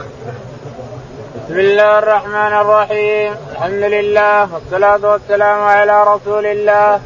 بسم الله الرحمن الرحيم الحمد لله والصلاة والسلام على رسول الله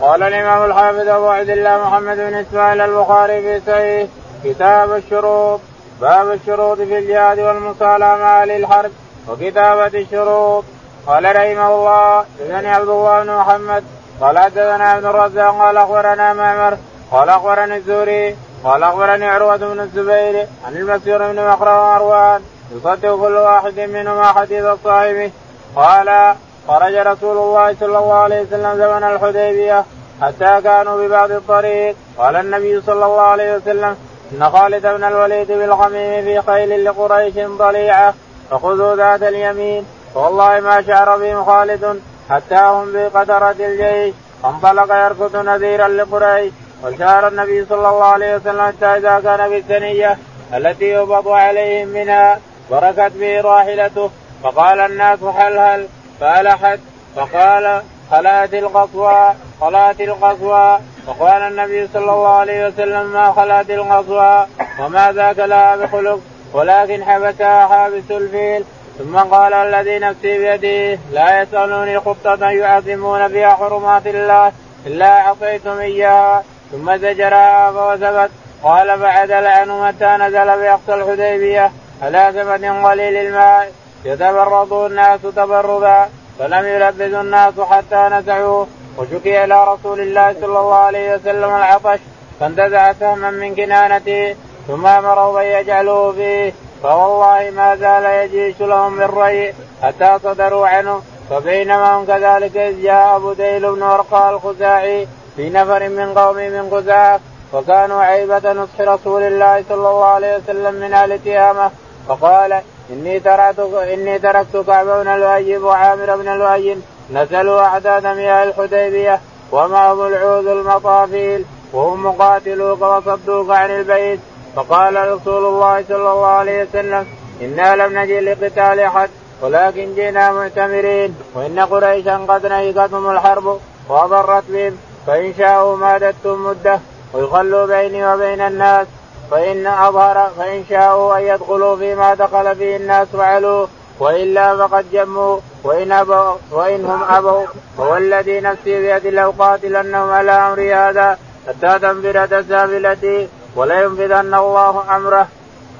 قال الإمام الحافظ أبو عبد الله محمد بن إسماعيل البخاري في صحيح كتاب الشروط باب الشروط في الجهاد والمصالحة مع أهل الحرب وكتابة الشروط قال رحمه الله إذن عبد الله بن محمد قال حدثنا ابن الرزاق قال أخبرنا معمر قال أخبرني الزهري قال أخبرني عروة بن الزبير عن المسير بن مخرم مروان يصدق كل واحد منهما حديث صاحبه قال خرج رسول الله صلى الله عليه وسلم زمن الحديبية حتى كانوا ببعض الطريق. قال النبي صلى الله عليه وسلم إن خالد بن الوليد بالغميم في خيل لقريش ضليعة فخذوا ذات اليمين. والله ما شعر بهم خالد حتى هم بقدرة الجيش. فانطلق يركض نذيرا لقريش. وشار النبي صلى الله عليه وسلم حتى إذا كان في الثنيه التي يبض عليهم منها بركت به راحلته. فقال الناس هل هل؟ فألحت. فقال خلات القصوى خلات القصوى فقال النبي صلى الله عليه وسلم ما خلات القصوى وما ذاك لها بخلق. ولكن حبسها حابس الفيل. ثم قال الذي نفسي بيده لا يسألوني خطة يعظمون بها حرمات الله إلا أعطيتم إياها. ثم زجرها فوثبت قال بعد العن متى نزل بأقصى الحديبية؟ على زمن قليل الماء. يتبرد الناس تبردا. فلم يلبث الناس حتى نزعوه وشكي إلى رسول الله صلى الله عليه وسلم العطش. فانتزع سهما من كنانته. ثم امره أن يجعلوه فيه. فوالله ما زال يجيش لهم بالري حتى صدروا عنه. فبينما هم كذلك إذ جاء أبو ديل بن ورقاء الخزاعي. في نفر من قوم من خزاعه وكانوا عيبة نصح رسول الله صلى الله عليه وسلم من أهل تهامه فقال إني تركت إني تركت كعب بن الوهيب وعامر بن الوهيب نزلوا أعداد مياه الحديبية ومعهم العود المطافيل وهم مقاتلوك وصدوك عن البيت. فقال رسول الله صلى الله عليه وسلم إنا لم نجي لقتال أحد ولكن جئنا معتمرين وإن قريشا قد نهكتهم الحرب وأضرت بهم. فإن شاءوا مادتهم مدة ويخلوا بيني وبين الناس. فإن أظهر فإن شاءوا أن يدخلوا فيما دخل فيه الناس فعلوا وإلا فقد جموا. وإن أبوا وإنهم أبوا. هو الذي نفسي بيد لو قاتلنهم على أمر هذا حتى تنفر سابلتي ولينفذن الله أمره.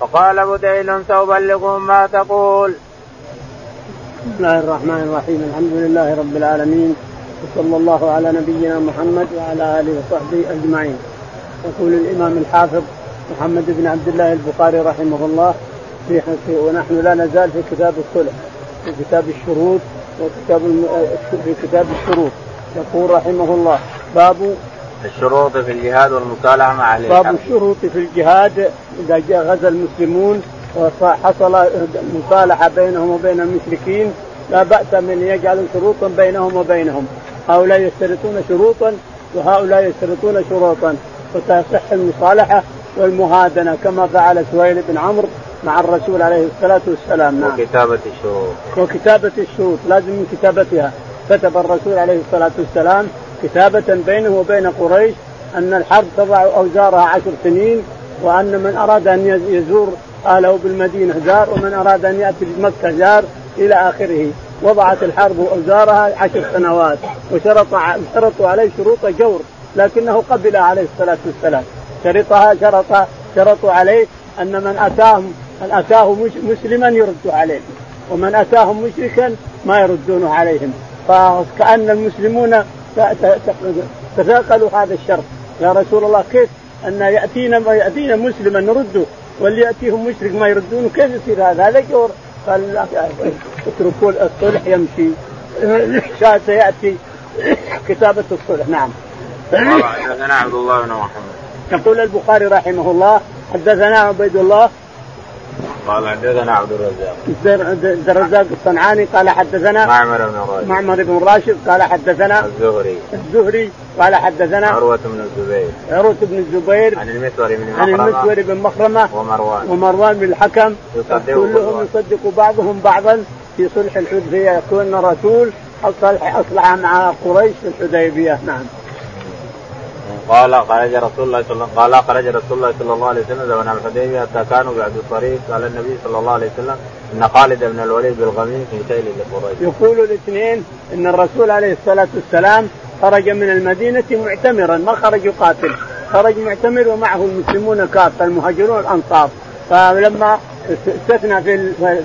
فقال بديل سأبلغهم ما تقول. بسم الله الرحمن الرحيم الحمد لله رب العالمين وصلى الله على نبينا محمد وعلى آله وصحبه أجمعين. يقول الإمام الحافظ محمد بن عبد الله البخاري رحمه الله في ونحن لا نزال في كتاب الصلح في كتاب الشروط وكتاب في كتاب الشروط. يقول رحمه الله باب الشروط في الجهاد والمصالحه مع أهل باب الشروط في الجهاد إذا جاء غزا المسلمون وحصل مصالحه بينهم وبين المشركين لا بأس من يجعلوا شروطا بينهم وبينهم. هؤلاء يشترطون شروطا وهؤلاء يشترطون شروطا. وتصح المصالحة والمهادنة كما فعل سهيل بن عمرو مع الرسول عليه الصلاة والسلام. نعم. وكتابة الشروط. وكتابة الشروط لازم من كتابتها. كتب الرسول عليه الصلاة والسلام كتابة بينه وبين قريش أن الحرب تضع أوزارها عشر سنين وأن من أراد أن يزور أهله بالمدينة زار ومن أراد أن يأتي بمكة زار إلى آخره. وضعت الحرب اوزارها عشر سنوات وشرط شرطوا عليه شروط جور لكنه قبل عليه الصلاة والسلام. شرطها شرط شرطوا عليه أن من اتاهم من أتاه مسلما يرد عليه ومن أتاهم مشركا ما يردونه عليهم. فكأن المسلمون تثاقلوا هذا الشرط. يا رسول الله كيف أن ياتينا يأتينا مسلما نرده؟ واللي ياتيهم مشرك ما يردونه كيف يصير هذا؟ هذا جور. قال اتركوا الصلح يمشي. سيأتي. كتابة الصلح نعم. حدثنا عبد الله بن محمد. يقول البخاري رحمه الله حدثنا عبيد الله قال حدثنا عبد الرزاق. عبد الرزاق الصنعاني قال حدثنا معمر بن راشد. معمر بن راشد قال حدثنا الزهري. الزهري قال حدثنا عروة بن الزبير. عروة بن الزبير عن المسور بن عن المسور بن مخرمة ومروان. ومروان بن الحكم. كلهم يصدق بعضهم بعضا. في صلح الحديبية يكون الرسول أصلح أصلح مع قريش في الحديبية. نعم. قال خرج رسول الله صلى الله قال خرج رسول الله صلى الله عليه وسلم زمن الحديبية حتى كانوا بعد الطريق قال النبي صلى الله عليه وسلم إن خالد بن الوليد بالغميم في سيل لقريش. يقول الاثنين إن الرسول عليه الصلاة والسلام خرج من المدينة معتمرا ما خرج يقاتل خرج معتمر ومعه المسلمون كافة المهاجرون والانصار فلما استثنى في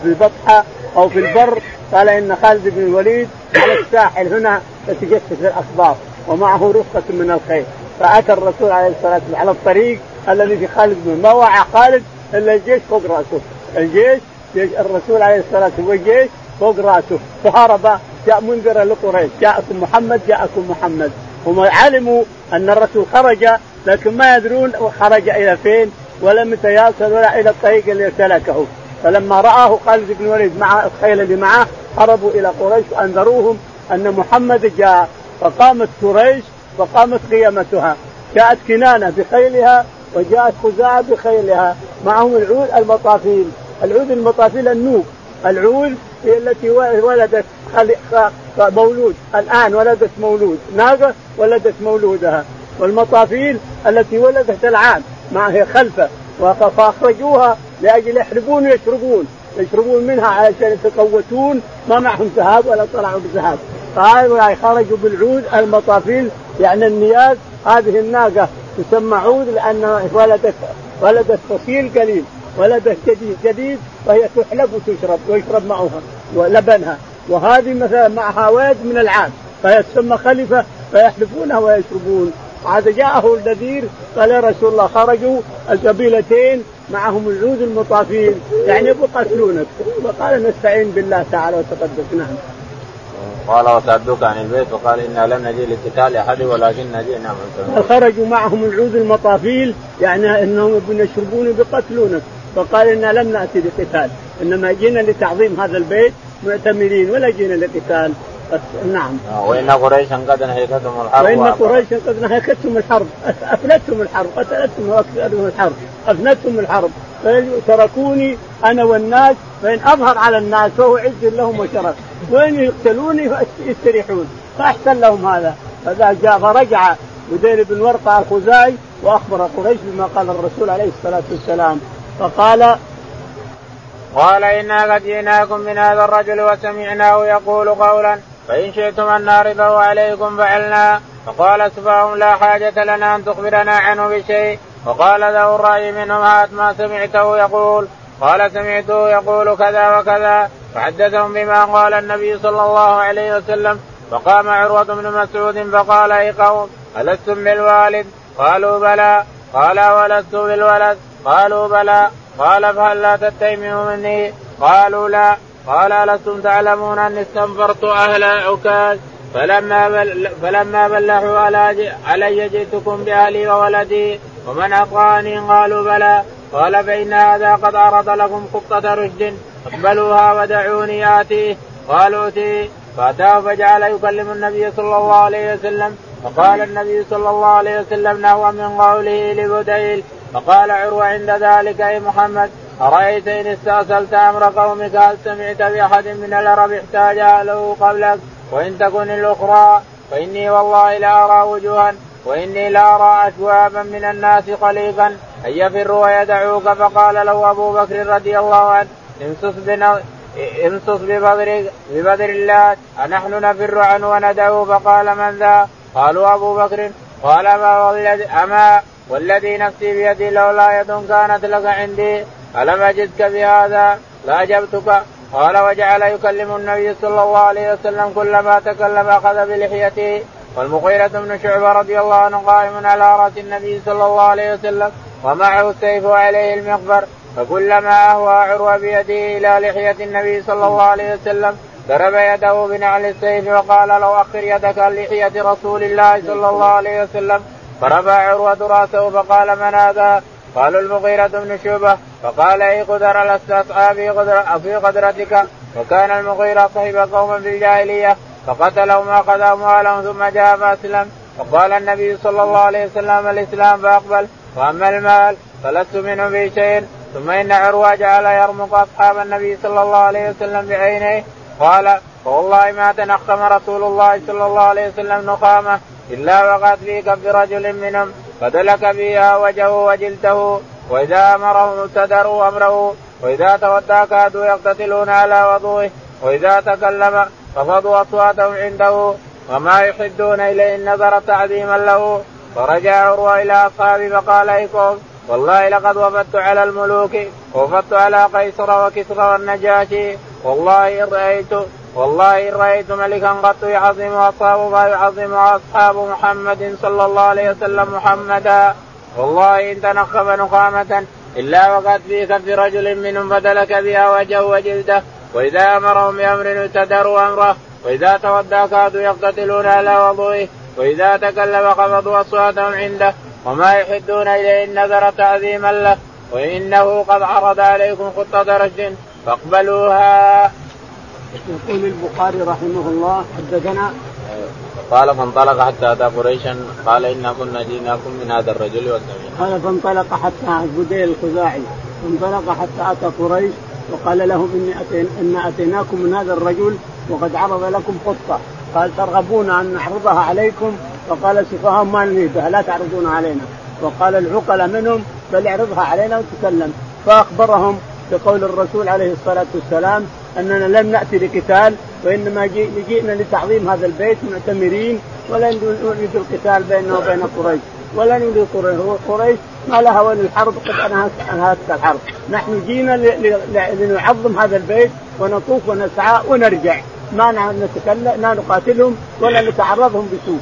البطحة أو في البر قال إن خالد بن الوليد على الساحل هنا يتجسس الأخبار ومعه رفقة من الخير فاتى الرسول عليه الصلاة والسلام على الطريق الذي في خالد بن ما وعى خالد إلا الجيش فوق رأسه. الجيش جيش الرسول عليه الصلاة والسلام والجيش فوق رأسه. فهرب جاء منذرا لقريش. جاءكم محمد جاءكم محمد. هم علموا أن الرسول خرج لكن ما يدرون خرج إلى فين ولم يتياسر ولا إلى الطريق اللي سلكه. فلما رآه خالد بن الوليد مع الخيل اللي معه هربوا إلى قريش وأنذروهم أن محمد جاء. فقامت قريش فقامت قيامتها. جاءت كنانة بخيلها وجاءت خزاعة بخيلها. معهم العود المطافيل العود المطافيل النوق العود هي التي ولدت مولود. الآن ولدت مولود. ناقة ولدت مولودها. والمطافيل التي ولدت العام. ما هي خلفة. فأخرجوها لأجل يحلبون ويشربون. يشربون منها علشان يتقوتون. ما معهم ذهب ولا طلعوا بذهب قالوا خرجوا بالعود المطافيل يعني النياز هذه الناقة تسمى عود لانها ولدت ولدت فصيل قليل ولدت جديد جديد فهي تحلب وتشرب ويشرب معها ولبنها. وهذه مثلا معها واد من العام فهي تسمى خلفه فيحلفونها ويشربون. هذا جاءه النذير قال يا رسول الله خرجوا القبيلتين معهم العود المطافين. يعني يبغوا يقتلونك فقال نستعين بالله تعالى وتقدس. نعم. قال وسألتك عن البيت وقال إنا لم نجي لقتال أحد ولكن جئنا خرجوا معهم العود المطافيل يعني إنهم يشربون بقتلونك. فقال إنا لم نأتي لقتال. إنما جئنا لتعظيم هذا البيت معتمرين ولا جئنا لقتال. نعم. آه، وإن قريشا قد نهيتهم الحرب وإن قريشا قد نهيتهم الحرب. أفنتهم الحرب قتلتهم وأكثرهم الحرب. أفنتهم الحرب. تركوني أنا والناس فإن أظهر على الناس فهو عز لهم وشرف. وين يقتلوني يستريحون فأحسن لهم هذا. فذا جاء فرجع بدير بن ورقة الخزاعي وأخبر قريش بما قال الرسول عليه الصلاة والسلام. فقال قال إنا قد جئناكم من هذا الرجل وسمعناه يقول قولا فإن شئتم أن نعرضه عليكم فعلنا فقال سفاهم لا حاجة لنا أن تخبرنا عنه بشيء. وقال له الرأي منهم هات ما سمعته يقول. قال سمعته يقول كذا وكذا. فحدثهم بما قال النبي صلى الله عليه وسلم. فقام عروة بن مسعود فقال أي قوم ألستم بالوالد؟ قالوا بلى. قال ولست بالولد؟ قالوا بلى. قال فهل لا تتيموا مني؟ قالوا لا. قال ألستم تعلمون أني استنفرت أهل عكاز؟ فلما بل فلما بلحوا على علي جئتكم بأهلي وولدي ومن أطغاني قالوا بلى. قال فإن هذا قد عرض لكم خطة رشد اقبلوها ودعوني آتيه قالوا اتيه فأتاه فجعل يكلم النبي صلى الله عليه وسلم. فقال النبي صلى الله عليه وسلم نهوا من قوله لبديل. فقال عروة عند ذلك أي محمد؟ أرأيت إن استأصلت أمر قومك هل سمعت بأحد من العرب احتاج له قبلك؟ وإن تكن الأخرى فإني والله لا أرى وجوها وإني لا أرى أشوابا من الناس خليقا أن يفروا ويدعوك فقال له أبو بكر رضي الله عنه امسس امسس ببدر ببدر الله أنحن نفر عنه وندعو فقال من ذا؟ قالوا أبو بكر. قال ما والذي أما والذي نفسي بيدي لولا يد كانت لك عندي. ألم أجدك بهذا؟ لأجبتك قال وجعل يكلم النبي صلى الله عليه وسلم كلما تكلم أخذ بلحيته. والمغيرة بن شعبة رضي الله عنه قائم على رأس النبي صلى الله عليه وسلم ومعه السيف عليه المغفر فكلما أهوى عروة بيده إلى لحية النبي صلى الله عليه وسلم ضرب يده بنعل السيف وقال لو أخر يدك لحية رسول الله صلى الله عليه وسلم. فرفع عروة رأسه فقال من هذا؟ قالوا المغيرة بن شعبة فقال إي قدر لست اسعى في قدر في قدرتك؟ وكان المغيرة صحب قوما في الجاهلية فقتلهم واخذ اموالهم ثم جاء فأسلم. فقال النبي صلى الله عليه وسلم الإسلام فأقبل وأما المال فلست منه في شيء. ثم إن عروة جعل يرمق أصحاب النبي صلى الله عليه وسلم بعينيه. قال فوالله ما تنخم رسول الله صلى الله عليه وسلم نخامه إلا وقد في كف رجل منهم. فدلك فيها وجهه وجلده وإذا امرهم ابتدروا أمره وإذا تودى كادوا يقتتلون على وضوءه وإذا تكلم خفضوا أصواتهم عنده وما يحدون إليه النظر تعظيما له. فرجع عروة إلى أصحابه فقال إيكم والله لقد وفدت على الملوك وفدت على قيصر وكسرى والنجاشي والله إن رأيت والله ان رأيت ملكا قط يعظم اصحابه ما يعظم اصحاب محمد صلى الله عليه وسلم محمدا. والله إن تنخب نخامه إلا وقد في كف رجل منهم فدلك بها وجهه وجلده. وإذا أمرهم بأمر ابتدروا أمره. وإذا تودى كادوا يقتتلون على وضوئه. وإذا تكلم خفضوا أصواتهم عنده. وما يحدون إليه النذر تعظيما له. وإنه قد عرض عليكم خطة رشد فاقبلوها. يقول البخاري رحمه الله حدثنا. قال فانطلق حتى أتى قريشا قال إنا كنا جئناكم من هذا الرجل والسمين. قال فانطلق حتى بديل الخزاعي. انطلق حتى أتى قريش وقال لهم إني أتين ان أتيناكم من هذا الرجل وقد عرض لكم خطه قال ترغبون أن نعرضها عليكم؟ فقال السفهاء ما نريدها لا تعرضون علينا. وقال العقل منهم بل اعرضها علينا وتكلم. فأخبرهم بقول الرسول عليه الصلاة والسلام أننا لم نأتي لقتال وإنما جئنا لتعظيم هذا البيت معتمرين ولا نريد القتال بيننا وبين قريش. ولا نريد قريش ما لها ولا الحرب قد انهت الحرب. نحن جينا لنعظم هذا البيت ونطوف ونسعى ونرجع. ما نتكلم ما نقاتلهم ولا نتعرضهم بسوء.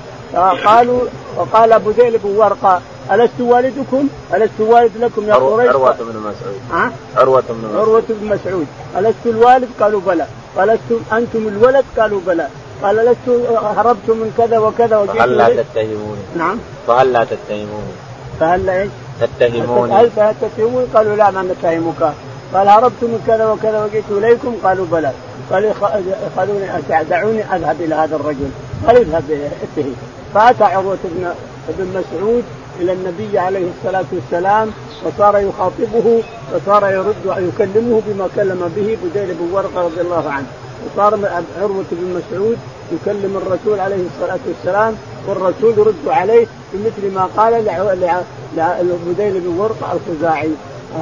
قالوا وقال أبو ذيل بن ورقة ألست والدكم؟ ألست والد لكم يا قريش؟ عروة بن مسعود ها؟ عروة بن مسعود عروة بن مسعود ألست الوالد؟ قالوا بلى قال أنتم الولد؟ قالوا بلى قال لست هربت من كذا وكذا وجئت فهل لا تتهموني؟ نعم فهل لا تتهموني؟ فهل لا إيش؟ تتهموني هل تتهموني؟ قالوا لا ما نتهمك قال هربت من كذا وكذا وجئت إليكم قالوا بلى قال خلوني دعوني أذهب إلى هذا الرجل قال اذهب اتهم فأتى عروة بن بن مسعود إلى النبي عليه الصلاة والسلام وصار يخاطبه وصار يرد يكلمه بما كلم به بديل بن ورقة رضي الله عنه. وصار عروة بن مسعود يكلم الرسول عليه الصلاة والسلام والرسول يرد عليه بمثل ما قال لبديل بن ورقة الخزاعي.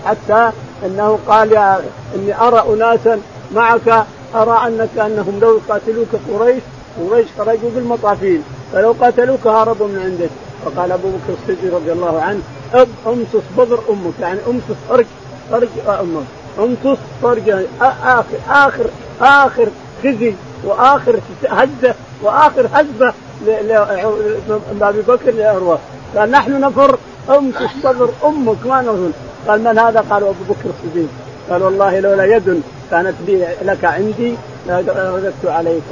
حتى أنه قال يا إني أرى أناسا معك أرى أنك أنهم لو يقاتلوك قريش قريش خرجوا بالمطافين فلو قاتلوك هربوا من عندك. فقال ابو بكر الصديق رضي الله عنه امصص بذر أمك يعني امصص فرج فرج أمك امصص فرج اخر اخر اخر خزي واخر هزه واخر هزه لابي بكر لعروه قال نحن نفر امصص صدر أمك ما نظن قال من هذا؟ قال ابو بكر الصديق قال والله لولا يد كانت لي لك عندي لرددت عليك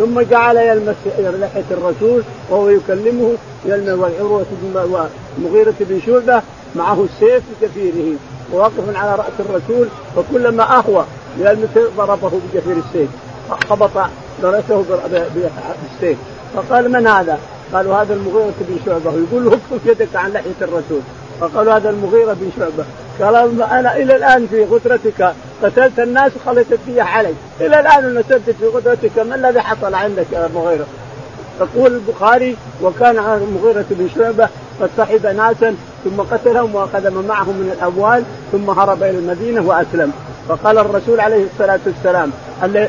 ثم جعل يلمس لحيه الرسول وهو يكلمه يلمس والعروة مغيرة بن شعبة معه السيف بجفيره وواقف على رأس الرسول فكلما أهوى يلمس ضربه بجفير السيف خبط درسه بالسيف. فقال من هذا؟ قالوا هذا المغيرة بن شعبة. يقول له اكف يدك عن لحية الرسول. فقالوا هذا المغيرة بن شعبة. قال أنا إلى الآن في غترتك قتلت الناس وخليت الدية علي. إلى الآن نسبت في غترتك ما الذي حصل عندك يا مغيرة؟ يقول البخاري وكان المغيرة بن شعبة قد صحب ناسا ثم قتلهم وأخذ ما معهم من الأموال ثم هرب إلى المدينة وأسلم. فقال الرسول عليه الصلاة والسلام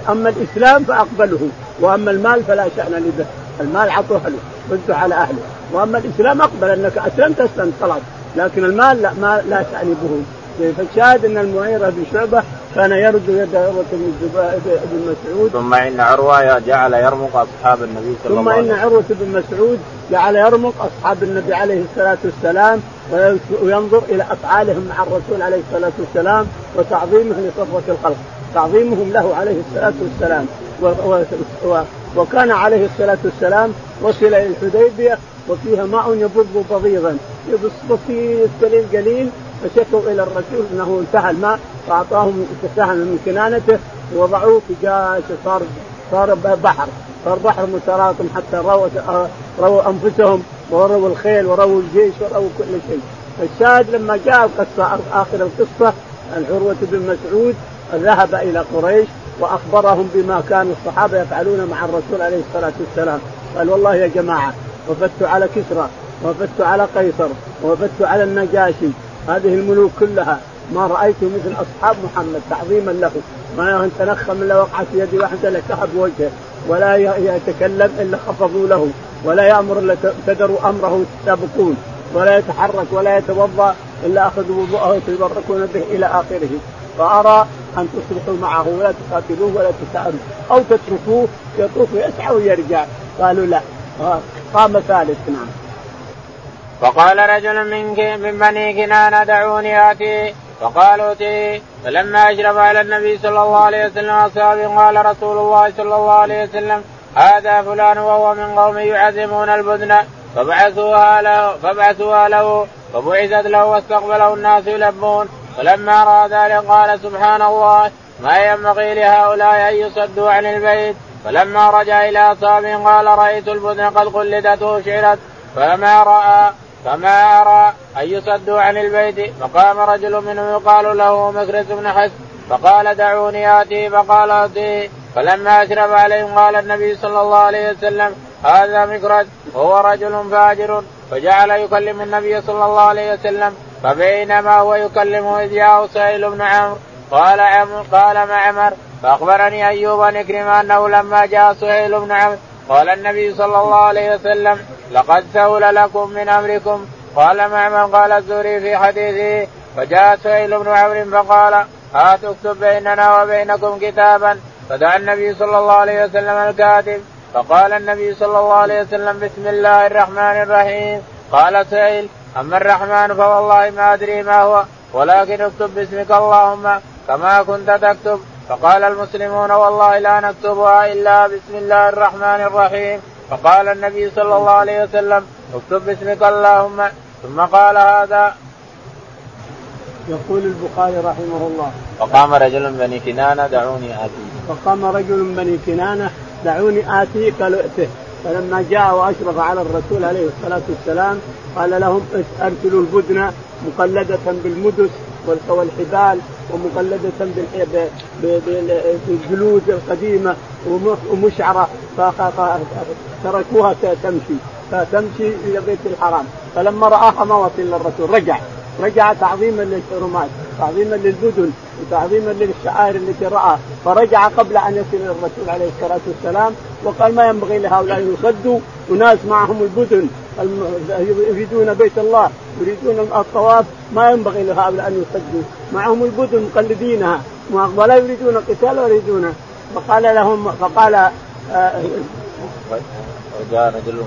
اما الإسلام فأقبله وأما المال فلا شأن لي به المال عطوه له على أهله. وأما الإسلام أقبل أنك أسلمت أسلمت خلاص. لكن المال لا ما لا تعني به فالشاهد أن المغيره بن شعبة كان يرد يد عروة بن مسعود. ثم إن عروة جعل يرمق أصحاب النبي صلى الله عليه وسلم. ثم ان عروة بن مسعود جعل يرمق أصحاب النبي عليه الصلاة والسلام وينظر إلى أفعالهم مع الرسول عليه الصلاة والسلام وتعظيمهم لصفوه الخلق. تعظيمهم له عليه الصلاة والسلام. و و و وكان عليه الصلاة والسلام وصل إلى الحديبية وفيها ماء يبض بضيضا يبص بسيط قليل قليل. فشكوا إلى الرسول إنه انتهى الماء فأعطاهم سهم من كنانته ووضعوه في جاش صار صار بحر. صار بحر متراكم حتى رووا رووا أنفسهم ورووا الخيل ورووا الجيش ورووا كل شيء. الشاهد لما جاء القصة آخر القصة العروة بن مسعود ذهب إلى قريش وأخبرهم بما كان الصحابة يفعلون مع الرسول عليه الصلاة والسلام. قال والله يا جماعة وفدت على كسرى وفدت على قيصر وفدت على النجاشي. هذه الملوك كلها ما رأيت مثل أصحاب محمد تعظيما له. ما تنخم إلا وقعت في يد واحدة لكهب وجهه ولا يتكلم إلا خفضوا له ولا يأمر إلا ابتدروا أمره يسابقون ولا يتحرك ولا يتوضأ إلا أخذوا وضوءه ويتبركون به إلى آخره. فأرى أن تصلحوا معه ولا تقاتلوه ولا تسألوا أو تتركوه يطوف ويسعى ويرجع. قالوا لا. قام ثالث نعم. فقال رجل من من بني كنانة دعوني آتي. فقالوا اتي فلما أشرف على النبي صلى الله عليه وسلم أصحابه قال رسول الله صلى الله عليه وسلم هذا فلان وهو من قوم يعزمون البدن فبعثوها له فبعثوها له فبعثت له واستقبله الناس يلبون. فلما رأى ذلك قال سبحان الله ما ينبغي لهؤلاء أن يصدوا عن البيت. فلما رجع إلى اصحابه قال رأيت البدن قد قلدت وشعرت فما رأى فما أرى أن يصدوا عن البيت. فقام رجل منهم يقال له مكرس بن حس فقال دعوني آتي فقال آتي. فلما اشرف عليهم قال النبي صلى الله عليه وسلم هذا مكرس وهو رجل فاجر. فجعل يكلم النبي صلى الله عليه وسلم فبينما هو يكلمه إذ جاءه سهيل بن عمرو. قال عمرو قال معمر فأخبرني أيوب عن أنه لما جاء سهيل بن عمرو قال النبي صلى الله عليه وسلم لقد سهل لكم من أمركم. قال معمر قال الزهري في حديثه؟ فجاء سهيل بن عمرو فقال هات اكتب بيننا وبينكم كتابا. فدعا النبي صلى الله عليه وسلم الكاتب فقال النبي صلى الله عليه وسلم بسم الله الرحمن الرحيم. قال سهيل أما الرحمن فوالله ما أدري ما هو ولكن اكتب باسمك اللهم كما كنت تكتب. فقال المسلمون والله لا نكتبها إلا بسم الله الرحمن الرحيم. فقال النبي صلى الله عليه وسلم اكتب باسمك اللهم. ثم قال هذا. يقول البخاري رحمه الله. فقام رجل من بني كنانة دعوني آتي. فقام رجل من بني كنانة دعوني قالوا ائته فلما جاء وأشرف على الرسول عليه الصلاة والسلام قال لهم ارسلوا البدن مقلدة بالمدس والحبال ومقلدة بالجلود القديمة ومشعرة فتركوها تمشي. فتمشي إلى بيت الحرام. فلما رآها ما وصل للرسول رجع. رجع تعظيما للحرمات تعظيما للبدن وتعظيما للشعائر التي رأى. فرجع قبل أن يصل الرسول عليه الصلاة والسلام وقال ما ينبغي لهؤلاء أن يصدوا؟ وناس معهم البدن. يريدون بيت الله يريدون الطواف. ما ينبغي لهؤلاء أن يصدوا معهم البدن مقلدينها. ولا يريدون القتال ولا يريدون. فقال لهم فقال آه، وجاء رجل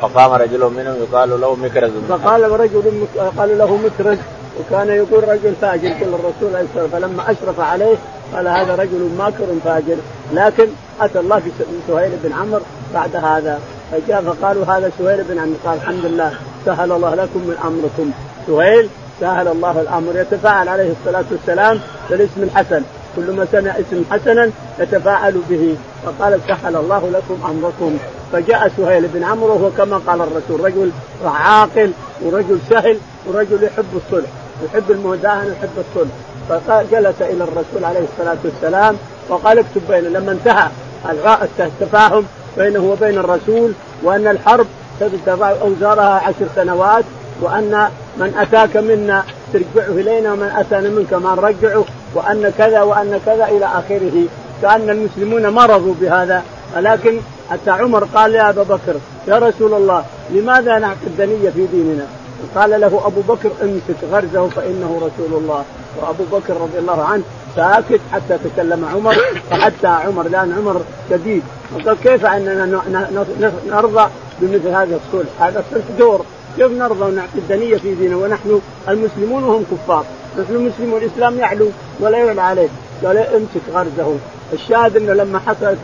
فقام رجل منهم يقال له مكرز. فقال رجل قال له مكرز. وكان يقول رجل فاجر. كل الرسول عليه الصلاة فلما أشرف عليه قال هذا رجل ماكر فاجر. لكن أتى الله في سهيل بن عمرو بعد هذا. فجاء فقالوا هذا سهيل بن عمرو قال الحمد لله سهل الله لكم من امركم سهيل سهل الله الأمر. يتفاعل عليه الصلاة والسلام بالاسم الحسن. كل ما سمع اسم حسنا يتفاعل به. فقال سهل الله لكم أمركم. فجاء سهيل بن عمرو وهو كما قال الرسول رجل عاقل ورجل سهل ورجل يحب الصلح يحب المداهنه يحب الصلح. فجلس إلى الرسول عليه الصلاة والسلام وقال اكتب بيننا لما انتهى التفاهم بينه وبين الرسول وأن الحرب تضع أوزارها عشر سنوات وأن من أتاك منا ترجعه إلينا ومن اتانا منك ما نرجعه وأن كذا وأن كذا إلى آخره كأن المسلمون مرضوا بهذا ولكن حتى عمر قال يا أبا بكر يا رسول الله لماذا نعقد الدنيه في ديننا؟ قال له أبو بكر أمسك غرزه فإنه رسول الله. وأبو بكر رضي الله عنه ساكت حتى تكلم عمر فحتى عمر لأن عمر شديد. وقال كيف اننا نرضى بمثل هذا الصلح؟ هذا الصلح دور. كيف نرضى ونعطي الدنيه في ديننا؟ ونحن المسلمون وهم كفار. نحن المسلمون والاسلام يعلو ولا يعلى عليه. قال امسك غرزه. الشاهد إنه لما حصلت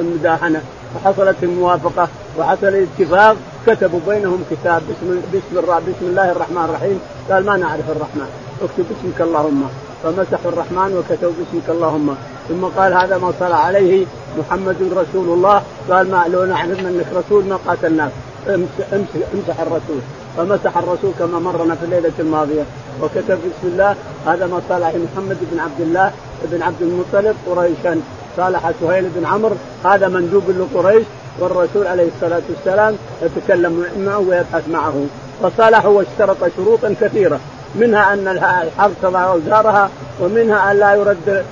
المداهنة وحصلت الموافقة وحصل الاتفاق كتبوا بينهم كتاب بسم بسم, بسم الله الرحمن الرحيم. قال ما نعرف الرحمن. اكتب باسمك اللهم. فمسحوا الرحمن وكتبوا باسمك اللهم. ثم قال هذا ما صلى عليه محمد رسول الله. قال ما لو نعلم انك رسول ما قاتلناك امسح, امسح الرسول. فمسح الرسول كما مرنا في الليلة الماضية. وكتب بسم الله. هذا ما صالح محمد بن عبد الله بن عبد المطلب قريشا. صالح سهيل بن عمرو. هذا مندوب لقريش. والرسول عليه الصلاة والسلام يتكلم معه ويبحث معه. فصالحوا واشترط شروطا كثيرة. منها أن الحرب تضع أوزارها ومنها أن لا يرد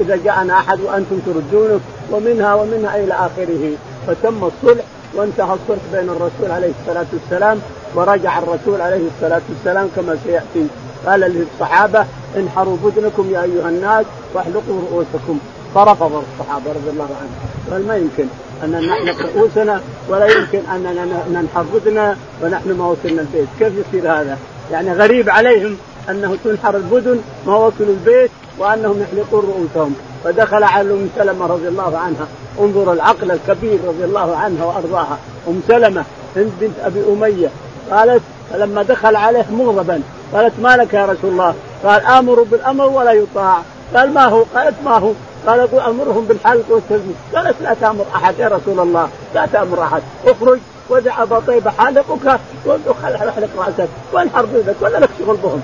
إذا جاءنا أحد وأنتم تردونه ومنها ومنها إلى آخره. فتم الصلح وانتهى الصلح بين الرسول عليه الصلاة والسلام ورجع الرسول عليه الصلاة والسلام كما سيأتي. قال للصحابة انحروا بدنكم يا أيها الناس واحلقوا رؤوسكم. فرفض الصحابة رضي الله عنهم. قال ما يمكن أن نحلق رؤوسنا ولا يمكن اننا ننحر بدنا ونحن ما وصلنا البيت، كيف يصير هذا؟ يعني غريب عليهم أنه تنحر البدن ما وصلوا البيت وأنهم يحلقون رؤوسهم، فدخل على ام سلمة رضي الله عنها، انظر العقل الكبير رضي الله عنها وارضاها، أم سلمة هند بنت أبي أمية قالت فلما دخل عليه مغضبا قالت ما لك يا رسول الله؟ قال آمر بالأمر ولا يطاع، قال ما هو؟ قالت ما هو؟ قال أمرهم بالحلق والتزميت قالت لا تأمر أحد يا رسول الله لا تأمر أحد. اخرج ودع ابا طيبه حالقك احلق رأسك وانحر بيدك ولا لك شغل بهم.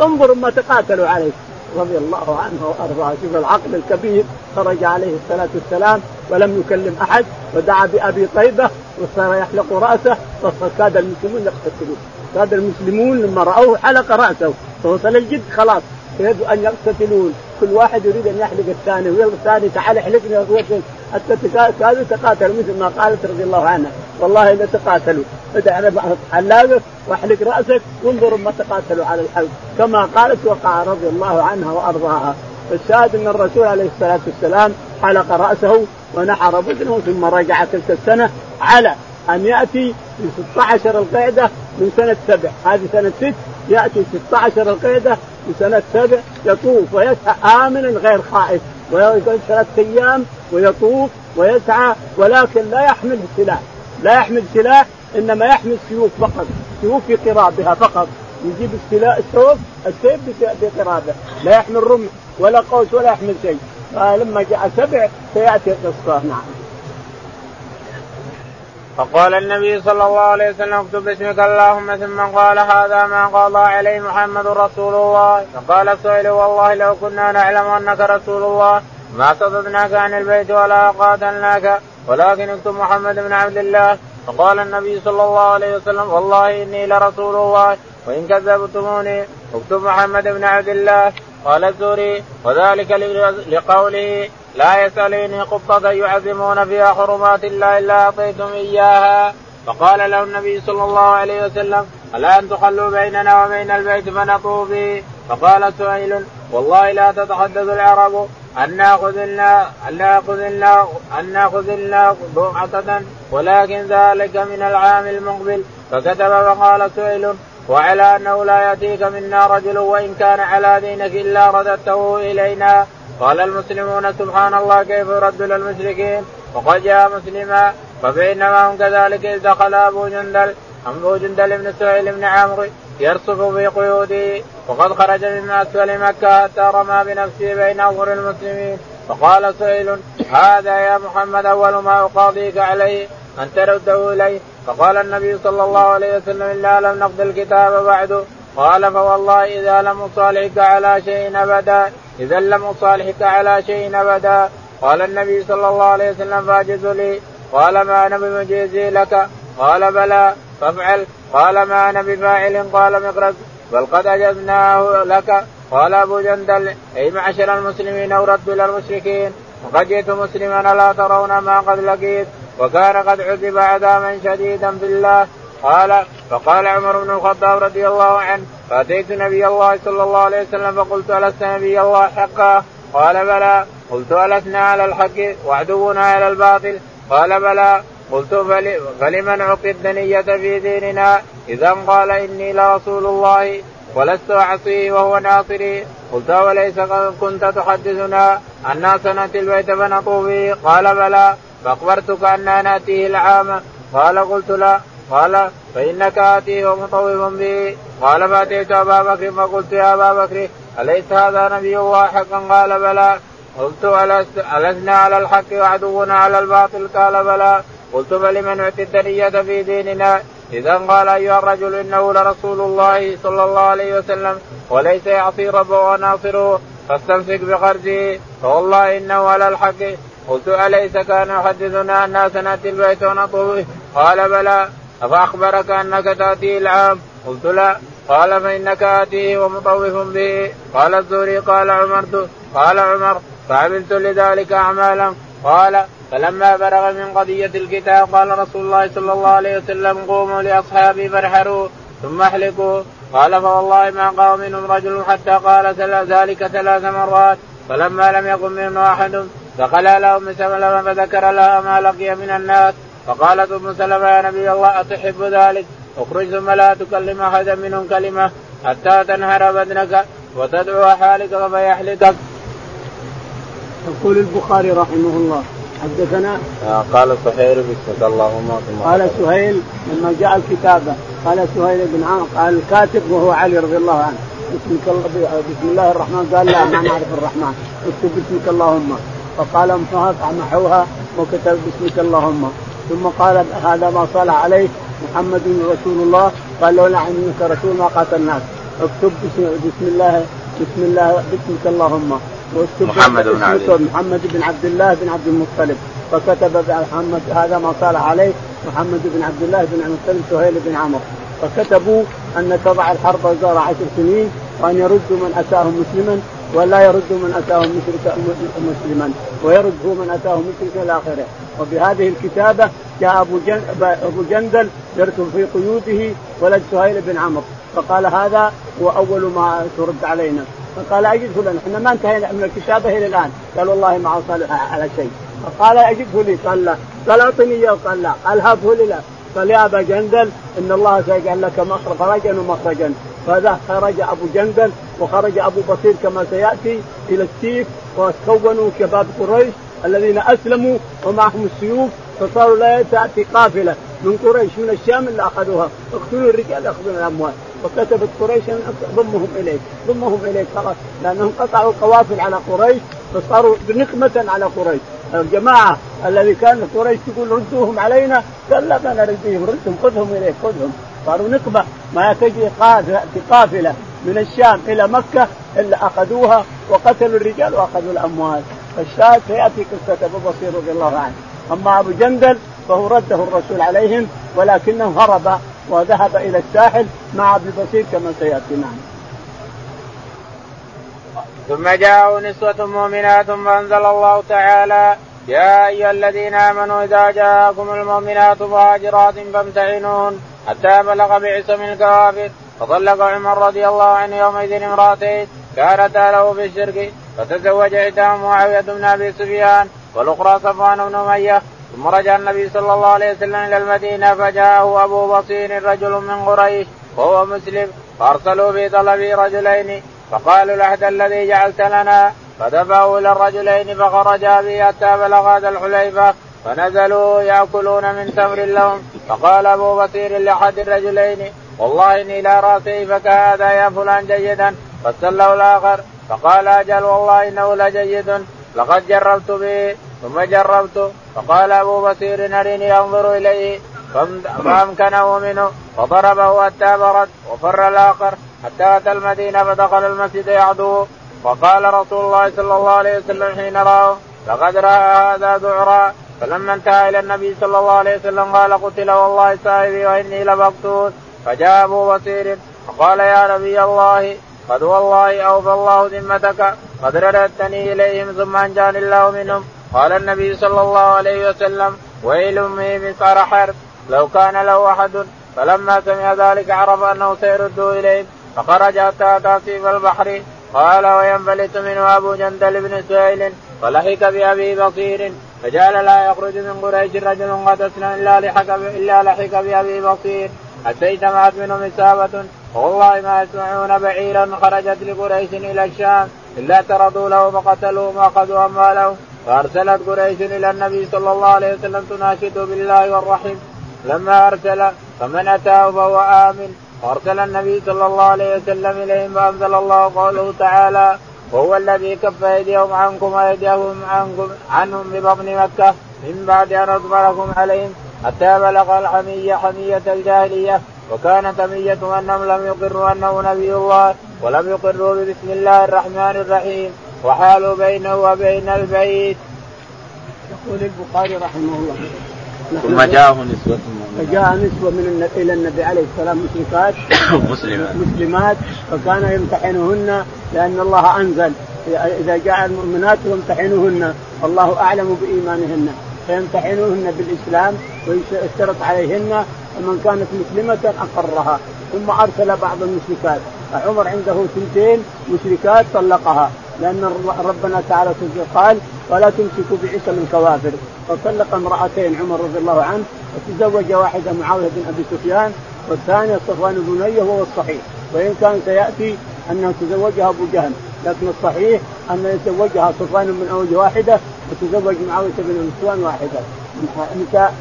انظر ما تقاتلوا عليه. رضي الله عنه وأرضاه. شوف العقل الكبير. خرج عليه الصلاة والسلام ولم يكلم أحد ودعا بأبي طيبة وصار يحلق رأسه. فكاد المسلمون يقتتلون كاد المسلمون لما رأوه حلق رأسه. فوصل الجد خلاص. يريدوا أن يقتتلون. كل واحد يريد أن يحلق الثاني ويلا الثاني تعال احلقني كانوا تقاتلوا مثل ما قالت رضي الله عنها. والله إذا تقاتلوا ادع حلاقك واحلق رأسك وانظروا ما تقاتلوا على الحلق. كما قالت وقع رضي الله عنها وأرضاها. الشاهد أن الرسول عليه الصلاة والسلام حلق رأسه ونحر بدنه ثم رجع تلك السنة على أن يأتي في 16 القعدة من سنة سبع. هذه سنة ست. يأتي 16 القعده في سنة سبع يطوف ويسعى امنا غير خائف ويقعد ثلاث أيام ويطوف ويسعى ولكن لا يحمل سلاح. لا يحمل سلاح إنما يحمل سيوف فقط. سيوف في قرابها فقط. يجيب السلاح السيوف السيف بقرابه لا يحمل رمح ولا قوس ولا يحمل شيء. فلما جاء سبع سيأتي القصة. نعم. فقال النبي صلى الله عليه وسلم اكتب باسمك اللهم ثم قال هذا ما قضى عليه محمد رسول الله. فقال السائل والله لو كنا نعلم أنك رسول الله ما صددناك عن البيت ولا قاتلناك ولكن اكتب محمد بن عبد الله. فقال النبي صلى الله عليه وسلم والله إني لرسول الله وإن كذبتموني اكتب محمد بن عبد الله. قال الزوري وذلك لقوله لا يسأليني قطة يعظمون فيها حرمات الله إلا أعطيتم إياها. فقال له النبي صلى الله عليه وسلم ألا أن تخلوا بيننا وبين البيت فنطوف به فقال سهيل والله لا تتحدث العرب أن ناخذنا أن ناخذنا أن نأخذنا بضعة ولكن ذلك من العام المقبل. فكتب فقال سهيل وعلى أنه لا يأتيك منا رجل وإن كان على دينك إلا رددته إلينا. قال المسلمون سبحان الله كيف يرد للمشركين؟ وقد جاء مسلما فبينما هم كذلك إذ دخل أبو جندل أبو جندل بن سهيل بن عمرو يرصف في قيوده وقد خرج من اسفل مكه حتى رمى بنفسه بين اظهر المسلمين. فقال سهيل هذا يا محمد أول ما أقاضيك عليه. أن ترده إليه. فقال النبي صلى الله عليه وسلم الا لم نقضي الكتاب بعد. قال فوالله إذا لم أصالحك على شيء أبدا. إذا لم أصالحك على شيء أبدا. قال النبي صلى الله عليه وسلم فاجز لي. قال ما أنا بمجيزي لك. قال بلى. فافعل. قال ما أنا بفاعل. قال مقرز بل قد أجزناه لك. قال أبو جندل. أي معشر المسلمين اورد إلى المشركين. وقد جئت مسلما لا ترون ما قد لقيت. وكان قد عذب عذابا شديدا بالله قال فقال عمر بن الخطاب رضي الله عنه فاتيت نبي الله صلى الله عليه وسلم فقلت ألست نبي الله حقا؟ قال بلى. قلت ألسنا على الحق وعدونا على الباطل. قال بلى. قلت فلمن اعطي الدنية في ديننا؟ إذا قال إني لرسول الله ولست أعصيه وهو ناصري. قلت وليس كنت تحدثنا؟ أنا سنأتي البيت فنطوف به قال بلى. فأخبرتك أنا نأتيه العام قال قلت لا. قال فإنك آتيه ومطوف به. قال فأتيت أبا بكر. فقلت يا أبا بكر أليس هذا نبي الله حقا؟ قال بلى. قلت ألسنا على الحق وعدونا على الباطل؟ قال بلى. قلت فلمن اعطي الدنية في ديننا؟ إذا قال أيها الرجل إنه لرسول الله صلى الله عليه وسلم وليس يعصي ربه وناصره فاستمسك بقرضه فوالله إنه على الحق. قلت أليس كان يحدثنا الناس ناتي البيت ونطوفه قال بلى. أفأخبرك أنك تأتي العام؟ قلت لا. قال فإنك اتيه ومطوف به. قال الزهري. قال عمرت قال عمر. فعملت لذلك أعمالا. قال فلما بلغ من قضية الكتاب قال رسول الله صلى الله عليه وسلم قوموا لأصحابي فارحلوا ثم احلقوا قال فوالله ما قام منهم رجل حتى قال ذلك ثلاث مرات. فلما لم يقم منه أحد دخل على أم سلمة فذكر لها ما لقي من الناس. فقالت أم سلمة يا نبي الله أتحب ذلك؟ اخرج ثم لا تكلم أحدا منهم كلمة حتى تنهر بدنك وتدعو حالك فيحلقك. يقول البخاري رحمه الله حدثنا آه قال سهيل بسمك اللهم قال سهيل لما جاء الكتابة قال سهيل بن عمرو قال الكاتب وهو علي رضي الله عنه. بسمك الله بسم الله الرحمن قال لا ما نعرف الرحمن. اكتب باسمك اللهم. فقال محوها وكتب باسمك اللهم. ثم قال هذا ما صلى عليه محمد رسول الله. قال لولا انك رسول ما قاتلناك اكتب بسم الله بسم الله باسمك اللهم. محمد بن عبد محمد بن عبد الله بن عبد المطلب. فكتب محمد هذا ما صالح عليه محمد بن عبد الله بن المطلب سهيل بن عمرو فكتبوا أن تضع الحرب وزار عشر سنين وأن يردوا من أتاهم مسلما ولا يردوا من اتاهم مشركا مسلما ويرد هو من أتاه مشركا إلى آخره. وبهذه الكتابة جاء أبو أبو جندل يركب في قيوده ولد سهيل بن عمرو فقال هذا هو أول ما ترد علينا. فقال أجده لنا إحنا ما انتهينا من الكتابة إلى الآن. قال والله ما صالح على شيء. فقال أجده لي قال لا قال أعطني إياه قال لا. قال هبه لي لا. قال يا ابا جندل إن الله سيجعل لك مخرجا ومخرجا. فذا خرج أبو جندل وخرج أبو بصير كما سيأتي إلى السيف وكونوا شباب قريش الذين أسلموا ومعهم السيوف فصاروا لا تأتي قافلة من قريش من الشام إلا أخذوها. اقتلوا الرجال يأخذون الأموال. وكتبت قريش ضمهم إليك ضمهم إليك. خلاص لأنهم قطعوا القوافل على قريش فصاروا نقمة على قريش. الجماعة الذي كان قريش تقول ردوهم علينا قال لا ما نردهم ردهم خذهم اليك خذهم. صاروا نقمة ما تجي قافلة من الشام إلى مكة إلا أخذوها وقتلوا الرجال وأخذوا الأموال. فالشاهد سيأتي قصة أبو بصير رضي الله عنه. أما أبو جندل فهو رده الرسول عليهم ولكنه هرب وذهب إلى الساحل مع أبي بصير كما سيأتي معنا. ثم جاءوا نسوة مؤمنات فأنزل الله تعالى يا أيها الذين آمنوا إذا جاءكم المؤمنات مهاجرات فامتحنون حتى بلغ بعصم الكوافر فطلق عمر رضي الله عنه يومئذ امرأتين كانتا له في الشرك فتزوج إحداهم معاوية بن أبي سفيان والأخرى صفوان بن أمية ثم رجع النبي صلى الله عليه وسلم إلى المدينة فجاءه أبو بصير رجل من قريش وهو مسلم فأرسلوا في طلب رجلين فقالوا العهد الذي جعلت لنا. فدفعوا إلى الرجلين فخرجا به حتى بلغ هذا الحليفة. فنزلوا يأكلون من تمر لهم. فقال أبو بصير لأحد الرجلين والله إني لا ارى سيفك هذا يا فلان جيدا. فسله الآخر. فقال أجل والله إنه لجيد. لقد جربت به ثم جربت فقال أبو بصير ارني أنظر إليه. فأمكنه منه فضربه حتى برد وفر الآخر حتى أتى المدينة فدخل المسجد يعدو. فقال رسول الله صلى الله عليه وسلم حين راه لقد رأى هذا ذعرا. فلما انتهى إلى النبي صلى الله عليه وسلم قال قتل والله صاحبي وإني لمقتول. فجاء أبو بصير فقال يا نبي الله قد والله أوفى الله ذمتك قد رددتني إليهم ثم أنجاني الله منهم. قال النبي صلى الله عليه وسلم ويل من مسار حرب لو كان له أحد فلما سمع ذلك عرف أنه سيرد اليهم فخرج حتى أتى سيف البحر. قال وينفلت منه أبو جندل بن سهيل فلحق بأبي بصير. فجعل لا يخرج من قريش رجل قد اسلم إلا لحق إلا لحق بأبي بصير. حتى اجتمعت منهم اصابه والله ما يسمعون بعيرا خرجت لقريش إلى الشام إلا ترضوا له فقتلوه وأخذوا أموالهم. فأرسلت قريش إلى النبي صلى الله عليه وسلم تناشده بالله والرحم. لما أرسل فمن أتاه فهو آمن وارسل النبي صلى الله عليه وسلم إليهم فأنزل الله قوله تعالى وهو الذي كف أيديهم عنكم وأيديهم عنكم عنهم ببطن مكة من بعد أن اصبركم عليهم حتى بلغ الحمية حمية الجاهلية وكانت حميه أنهم لم يقروا أنه نبي الله ولم يقروا بسم الله الرحمن الرحيم وحالوا بينه وبين البيت. يقول البخاري رحمه الله ثم جاءه نسوة فجاء نسوة من إلى النبي عليه السلام مشركات. مسلمات. مسلمات. فكان يمتحنهن لأن الله أنزل. إذا جاء المؤمنات يمتحنهن. الله أعلم بإيمانهن. فيمتحنهن بالإسلام ويشترط عليهن ومن كانت مسلمة أقرها. ثم أرسل بعض المشركات. فعمر عنده ثنتين مشركات طلقها. لأن ربنا تعالى قال ولا تمسكوا بعصم الكوافر فطلق امرأتين عمر رضي الله عنه وتزوج واحدة معاوية بن أبي سفيان والثانية صفوان بن أمية وهو الصحيح. وإن كان سيأتي أنه تزوجها أبو جهل لكن الصحيح أن يتزوجها صفوان من أوج واحدة وتزوج معاوية بن أبي سفيان واحدة. نساء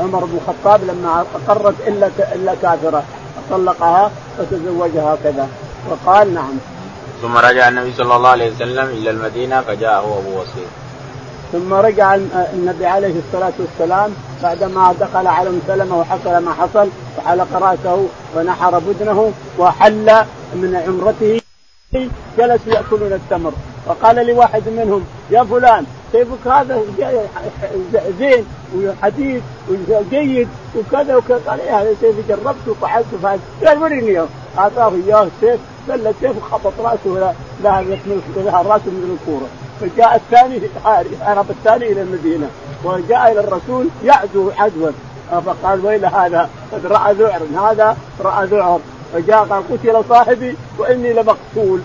عمر بن الخطاب لما أقرت إلا إلا كافرة. طلقها وتزوجها كذا وقال نعم. ثم رجع النبي صلى الله عليه وسلم إلى المدينة فجاءه أبو وصير ثم رجع النبي عليه الصلاة والسلام بعدما دخل على ام سلمه وحصل ما حصل وحلق رأسه ونحر بدنه وحل من عمرته جلسوا يأكلون التمر. فقال لواحد منهم يا فلان سيفك هذا؟ زين وحديد وجيد وكذا وكذا. قال إيه هذا سيفي جربته وفعلته فعلت قال وريني أعطاه إياه السيف قال السيف خبط رأسه ذهب رأسه من الكورة. فجاء الثاني هرب الثاني إلى المدينة. وجاء إلى الرسول يعزو عدوا فقال ويل هذا؟ قد رأى ذعر. هذا رأى ذعر. فجاء قال قتل صاحبي وإني لمقتول.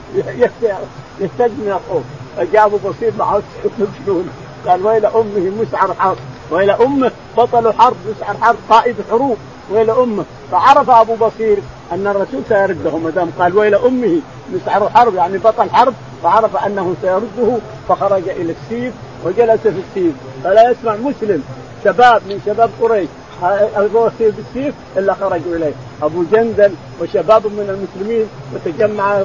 يهتز من الخوف فجاء أبو بصير معه مجنون قال ويل أمه مسعر حرب. ويل أمه بطل حرب. مسعر حرب قائد حروب. ويل أمه. فعرف أبو بصير أن الرسول سيرده ما دام قال ويل أمه مسعر حرب يعني بطل حرب فعرف أنه سيرده فخرج إلى السيف وجلس في السيف. فلا يسمع مسلم شباب من شباب قريش البوصير بالسيف إلا خرجوا إليه. أبو جندل وشباب من المسلمين وتجمع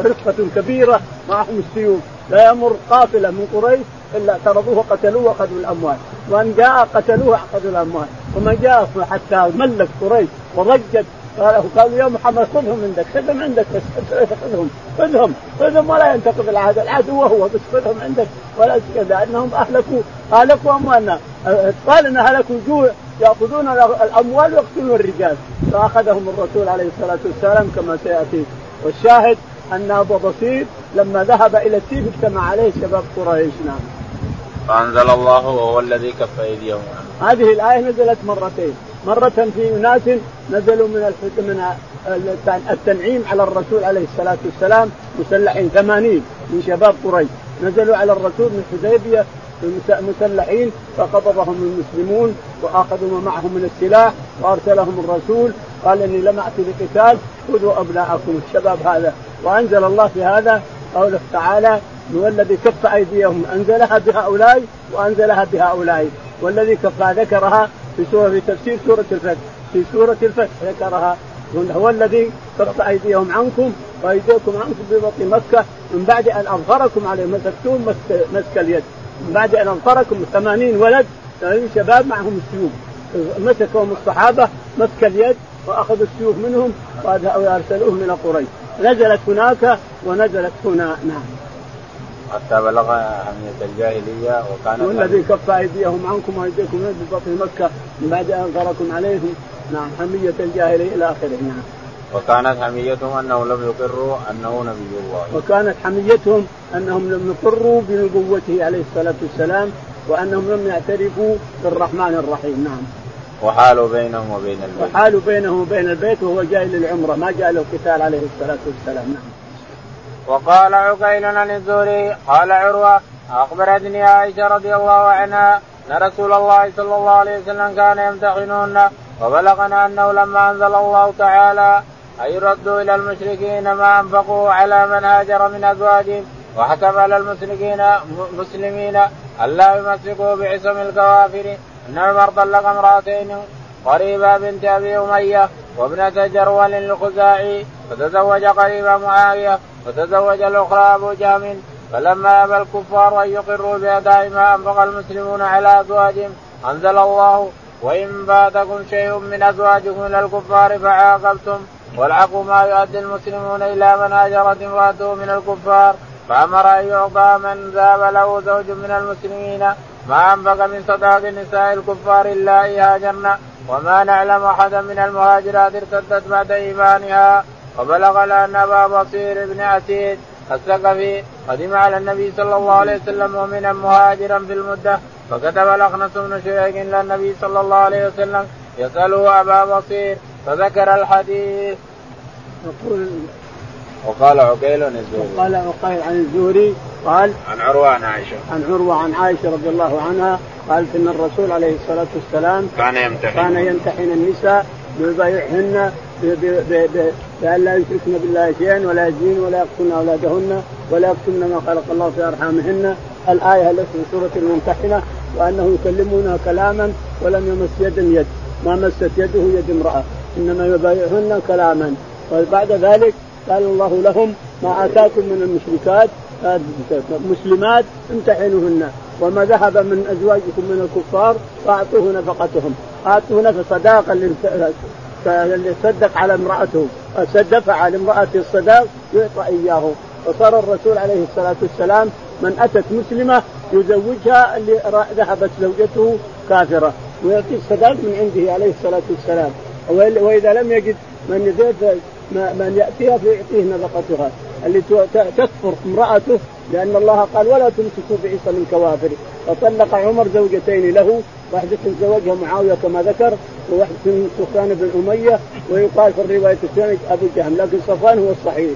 رفقة كبيرة معهم السيوف. لا يمر قافله من قريش إلا طردوه قتلوه وأخذوا الأموال. وإن جاء قتلوه أخذوا الأموال. وما جاء حتى ملك قريش وضجت قالوا يا محمد خذهم عندك خذهم عندك بس خذهم خذهم خذهم ولا ينتقد العهد. العدو وهو بس خذهم عندك ولا لأنهم اهلكوا أهلكوا أموالنا. قال إن أهلكوا جوع يأخذون الأموال ويقتلون الرجال. فأخذهم الرسول عليه الصلاة والسلام كما سيأتي. والشاهد أن أبو بصير لما ذهب إلى السيف اجتمع عليه شباب قريش. نعم. فأنزل الله وهو الذي كف أيديهم. هذه الآية نزلت مرتين، مرة في ناس نزلوا من من التنعيم على الرسول عليه الصلاة والسلام مسلحين ثمانين من شباب قريش. نزلوا على الرسول من حديبية مسلحين فقبضهم المسلمون وأخذوا ما معهم من السلاح وأرسلهم الرسول. قال إني لم اتي بقتال خذوا أبناءكم الشباب هذا. وأنزل الله في هذا قوله تعالى هو الذي كف أيديهم أنزلها بهؤلاء وأنزلها بهؤلاء والذي كف ذكرها في سوره في تفسير سورة الفتح. في سورة الفتح ذكرها. هو الذي كف أيديهم عنكم وأيديكم عنكم ببطن مكة من بعد أن أظهركم عليهم مسكتون مسك اليد. من بعد أن أظهركم 80 ولد 80 شباب معهم السيوف. مسكهم الصحابة مسك اليد وأخذوا السيوف منهم وارسلوهم إلى قريش. نزلت هناك ونزلت هنا نعم حتى بلغ أهمية الجاهلية وكان والذي كف أيديهم عنكم وأيديكم من بطن مكة من بعد أن أنكركم عليهم نعم حمية الجاهلية إلى آخره نعم وكانت حميتهم أنهم لم يقروا أنه نبي الله. وكانت حميتهم أنهم لم يقروا بنبوته عليه الصلاة والسلام وأنهم لم يعترفوا بالرحمن الرحيم، نعم. وحالوا بينهم وبين البيت. وحالوا بينهم وبين البيت وهو جاي للعمرة ما جاء له قتال عليه الصلاة والسلام، نعم. وقال عقيل عن الزهري قال عروة أخبرتني عائشة رضي الله عنها أن رسول الله صلى الله عليه وسلم كان يمتحنون وبلغنا أنه لما أنزل الله تعالى أن يردوا إلى المشركين ما أنفقوا على من هاجر من أزواجهم وحكم على المشركين مسلمين الا يمسكوا بعصم الكوافر إن عمر طلق امرأتين قريبه بنت أبي أمية وابنة جرول الخزاعي فتزوج قريبه معاوية وتزوج الأخرى أبو جهم. فلما أبى الكفار أن يقروا بأداء ما أنفق المسلمون على أزواجهم أنزل الله وإن فاتكم شيء من أزواجكم إلى الكفار فعاقبتم والعفو ما يؤدي المسلمون إلى من هاجرت امراته من الكفار. فأمر أن يعطى من ذهب له زوج من المسلمين. ما انفق من صداق نساء الكفار الا هاجرن وما نعلم أحدا من المهاجرات ارتدت بعد إيمانها. وبلغنا ان أبا بصير بن أسيد الثقفي قدم على النبي صلى الله عليه وسلم مؤمنا مهاجرا في المدة. فكتب الاخنس بن شيخ إلى النبي صلى الله عليه وسلم يسأله أبا بصير فذكر الحديث. يقول وقال عقيل الزهري. وقال عقيل عن الزهري قال عن عروه عن عائشة. عن عروة عن عائشة رضي الله عنها قالت إن الرسول عليه الصلاة والسلام كان يمتحن. كان يمتحن النساء بيبايعهن بأن لا يشركن بالله شيئا ولا يزين ولا يقتلن أولادهن ولا يكتمن ما خلق الله في أرحامهن. الآية التي في سورة الممتحنة وأنه يكلمونها كلاما ولم يمس يدا يد ما مست يده يد امرأة إنما يبايعهن كلاما. وبعد ذلك قال الله لهم ما آتاكم من المشركات مسلمات امتحنوهن وما ذهب من أزواجكم من الكفار فأعطوه نفقتهم. أعطوه نفقة صداقة صدق على امرأته دفع لامراته الصداق يعطى إياه. وصار الرسول عليه الصلاة والسلام من أتت مسلمة يزوجها اللي ذهبت زوجته كافرة. ويعطي الصداق من عنده عليه الصلاة والسلام. وإذا لم يجد من من يأتيها فيعطيه نفقتها. اللي تكفر امرأته لأن الله قال ولا تمسكوا بعيسى من كوافر. فطلق عمر زوجتين له واحدة تزوجها معاوية كما ذكر وواحدة من سفيان بن أمية ويقال في الرواية الثانية أبو جهم لكن صفوان هو الصحيح.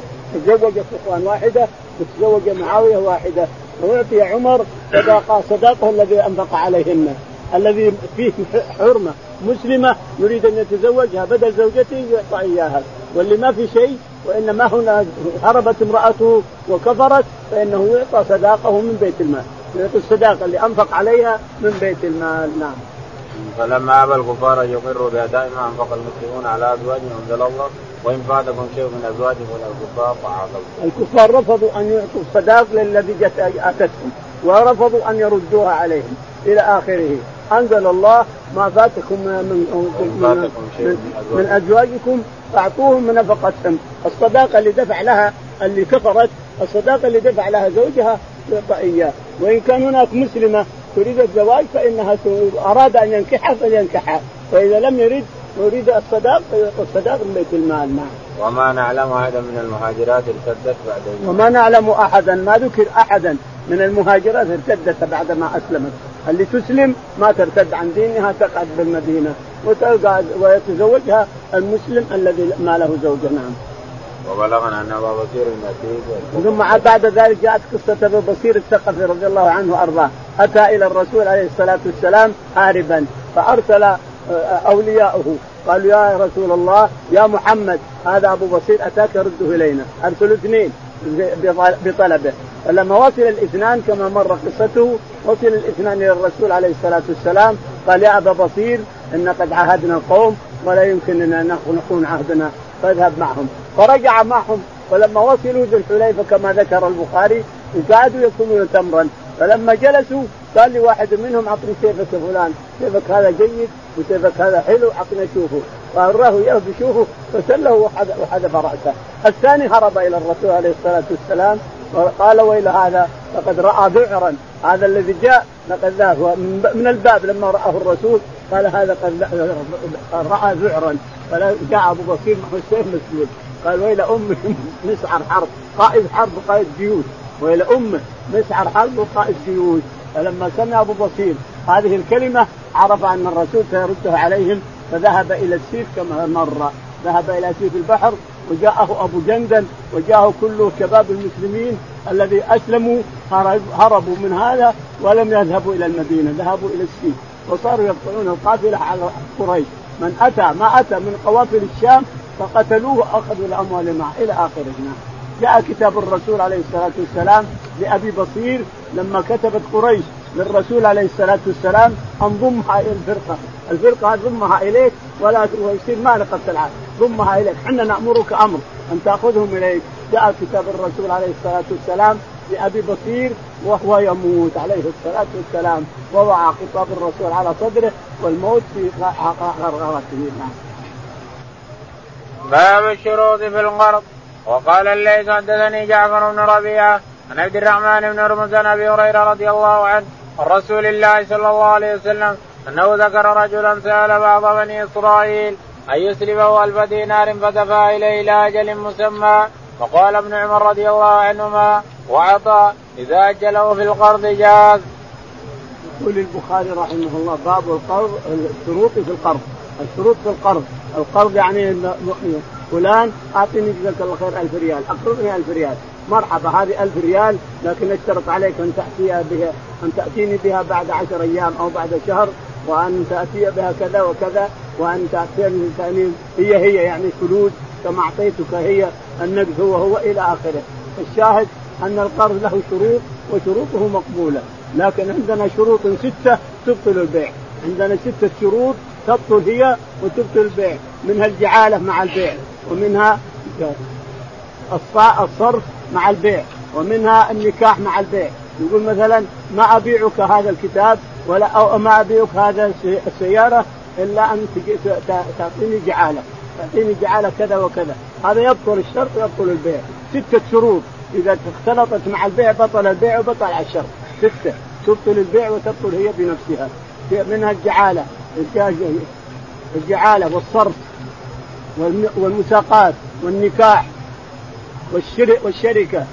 تزوج صفوان واحدة وتزوج معاوية واحدة. ويعطي عمر صداقة صداقة الذي أنفق عليهن. الذي فيه حرمة مسلمة يريد أن يتزوجها بدل زوجته يعطى إياها. واللي ما في شيء وإنما هنا هربت امرأته وكفرت فإنه يعطى صداقه من بيت المال. يعطي الصداقة اللي أنفق عليها من بيت المال. نعم. فلما أبى الكفار أن يقروا باداء ما أنفق المسلمون على أزواجهم أنزل الله. وإن فاتكم شيء من ازواجهم الكفار فعاقبوا. الكفار رفضوا أن يعطوا الصداق للذي أتتهم ورفضوا أن يردوها عليهم إلى آخره. أنزل الله ما فاتكم من من, من, من, من أزواجكم. فأعطوهم من نفقتهم الصداقة اللي دفع لها اللي كفرت الصداقة اللي دفع لها زوجها يعطى اياه وإن كان هناك مسلمة تريد الزواج فإنها أراد أن ينكحها فلينكحها. وإذا لم يرد يريد الصداق فيعطى الصداق من بيت المال نعم. وما نعلم احدا من المهاجرات ارتدت بعد وما نعلم أحدا ما ذكر أحدا من المهاجرات ارتدت بعد ما أسلمت. اللي تسلم ما ترتد عن دينها تقعد بالمدينة وتلقى ويتزوجها المسلم الذي ما له زوجه نعم. وبلغنا أن أبا بصير المسيح ثم بعد ذلك جاءت قصة أبو بصير الثقفي رضي الله عنه وارضاه أتى إلى الرسول عليه الصلاة والسلام هاربا فأرسل آه، أولياؤه. قالوا يا رسول الله يا محمد هذا أبو بصير أتاك رده إلينا. أرسلوا اثنين. بطلبه. فلما وصل الإثنان كما مر قصته وصل الإثنان إلى الرسول عليه الصلاة والسلام قال يا أبا بصير إن قد عاهدنا القوم ولا يمكن أن نكون عهدنا فاذهب معهم. فرجع معهم ولما وصلوا ذي الحليفة كما ذكر البخاري وقعدوا يكونون تمرا. فلما جلسوا قال لي واحد منهم أعطني سيفك يا فلان سيفك هذا جيد وسيفك هذا حلو أعطني أشوفه. فأراه اياه بشوفه فسله وحذف رأسه. الثاني هرب إلى الرسول عليه الصلاة والسلام وقال ويل هذا لقد رأى ذعرا هذا الذي جاء لقد ذاه من الباب لما رآه الرسول قال هذا قد رأى ذعرا فجاء أبو بصير معه السيف مسدود قال ويل أمه مسعر حرب. قائد حرب وقائد جيوش. ويل أمه مسعر حرب وقائد جيوش. فلما سمع أبو بصير هذه الكلمة عرف أن الرسول سيردها عليهم. فذهب إلى السيف كما مر. ذهب إلى سيف البحر وجاءه أبو جندل وجاءه كل شباب المسلمين الذي أسلموا هربوا من هذا ولم يذهبوا إلى المدينة ذهبوا إلى السيف وصاروا يقطعون القافله على قريش. من أتى ما أتى من قوافل الشام فقتلوه وأخذوا الأموال معه إلى آخره. نعم. جاء كتاب الرسول عليه الصلاة والسلام لأبي بصير لما كتبت قريش للرسول عليه الصلاة والسلام ان ضمها إلى الفرقة، الفرقة ضمها إليك ولا ويصير ما لقد العهد، ضمها إليك، إحنا نأمرك أمر أن تأخذهم إليك، جاء كتاب الرسول عليه الصلاة والسلام لأبي بصير وهو يموت عليه الصلاة والسلام. وضع خطاب الرسول على صدره والموت في غرغرته. باب الشروط في القرض وقال الليث حدثني جعفر بن ربيعة عن عبد الرحمن بن هرمز عن أبي هريرة رضي الله عنه عن رسول الله صلى الله عليه وسلم أنه ذكر رجلا سأل بعض بني إسرائيل ان يسلمه الف دينار فدفع إليه إلى أجل مسمى؟ وقال ابن عمر رضي الله عنهما وعطى إذا أجله في القرض جاز. يقول البخاري رحمه الله باب القرض الشروط في القرض. الشروط في القرض. القرض يعني فلان أعطيني جزاك الله خير 1000 ريال أقرضني 1000 ريال. مرحبا هذه ألف ريال لكن اشترط عليك أن تأتي بها أن تأتيني بها بعد عشر أيام أو بعد شهر. وأن تأتي بها كذا وكذا وأن تأتيني ثاني هي هي يعني فلوس كما أعطيتك هي النقد هو هو إلى آخره. الشاهد أن القرض له شروط وشروطه مقبولة. لكن عندنا شروط ستة تبطل البيع. عندنا ستة شروط تبطل هي وتبطل البيع. منها الجعالة مع البيع ومنها الصرف مع البيع ومنها النكاح مع البيع. يقول مثلا ما أبيعك هذا الكتاب ولا أو ما ابيعك هذا السياره إلا أن تعطيني جعالة. تعطيني جعالة كذا وكذا. هذا يبطل الشرط ويبطل البيع. ستة شروط. إذا اختلطت مع البيع بطل البيع وبطل على الشرط. ستة. تبطل البيع وتبطل هي بنفسها. منها الجعالة. الجعالة والصرف والمساقات والنكاح والشركة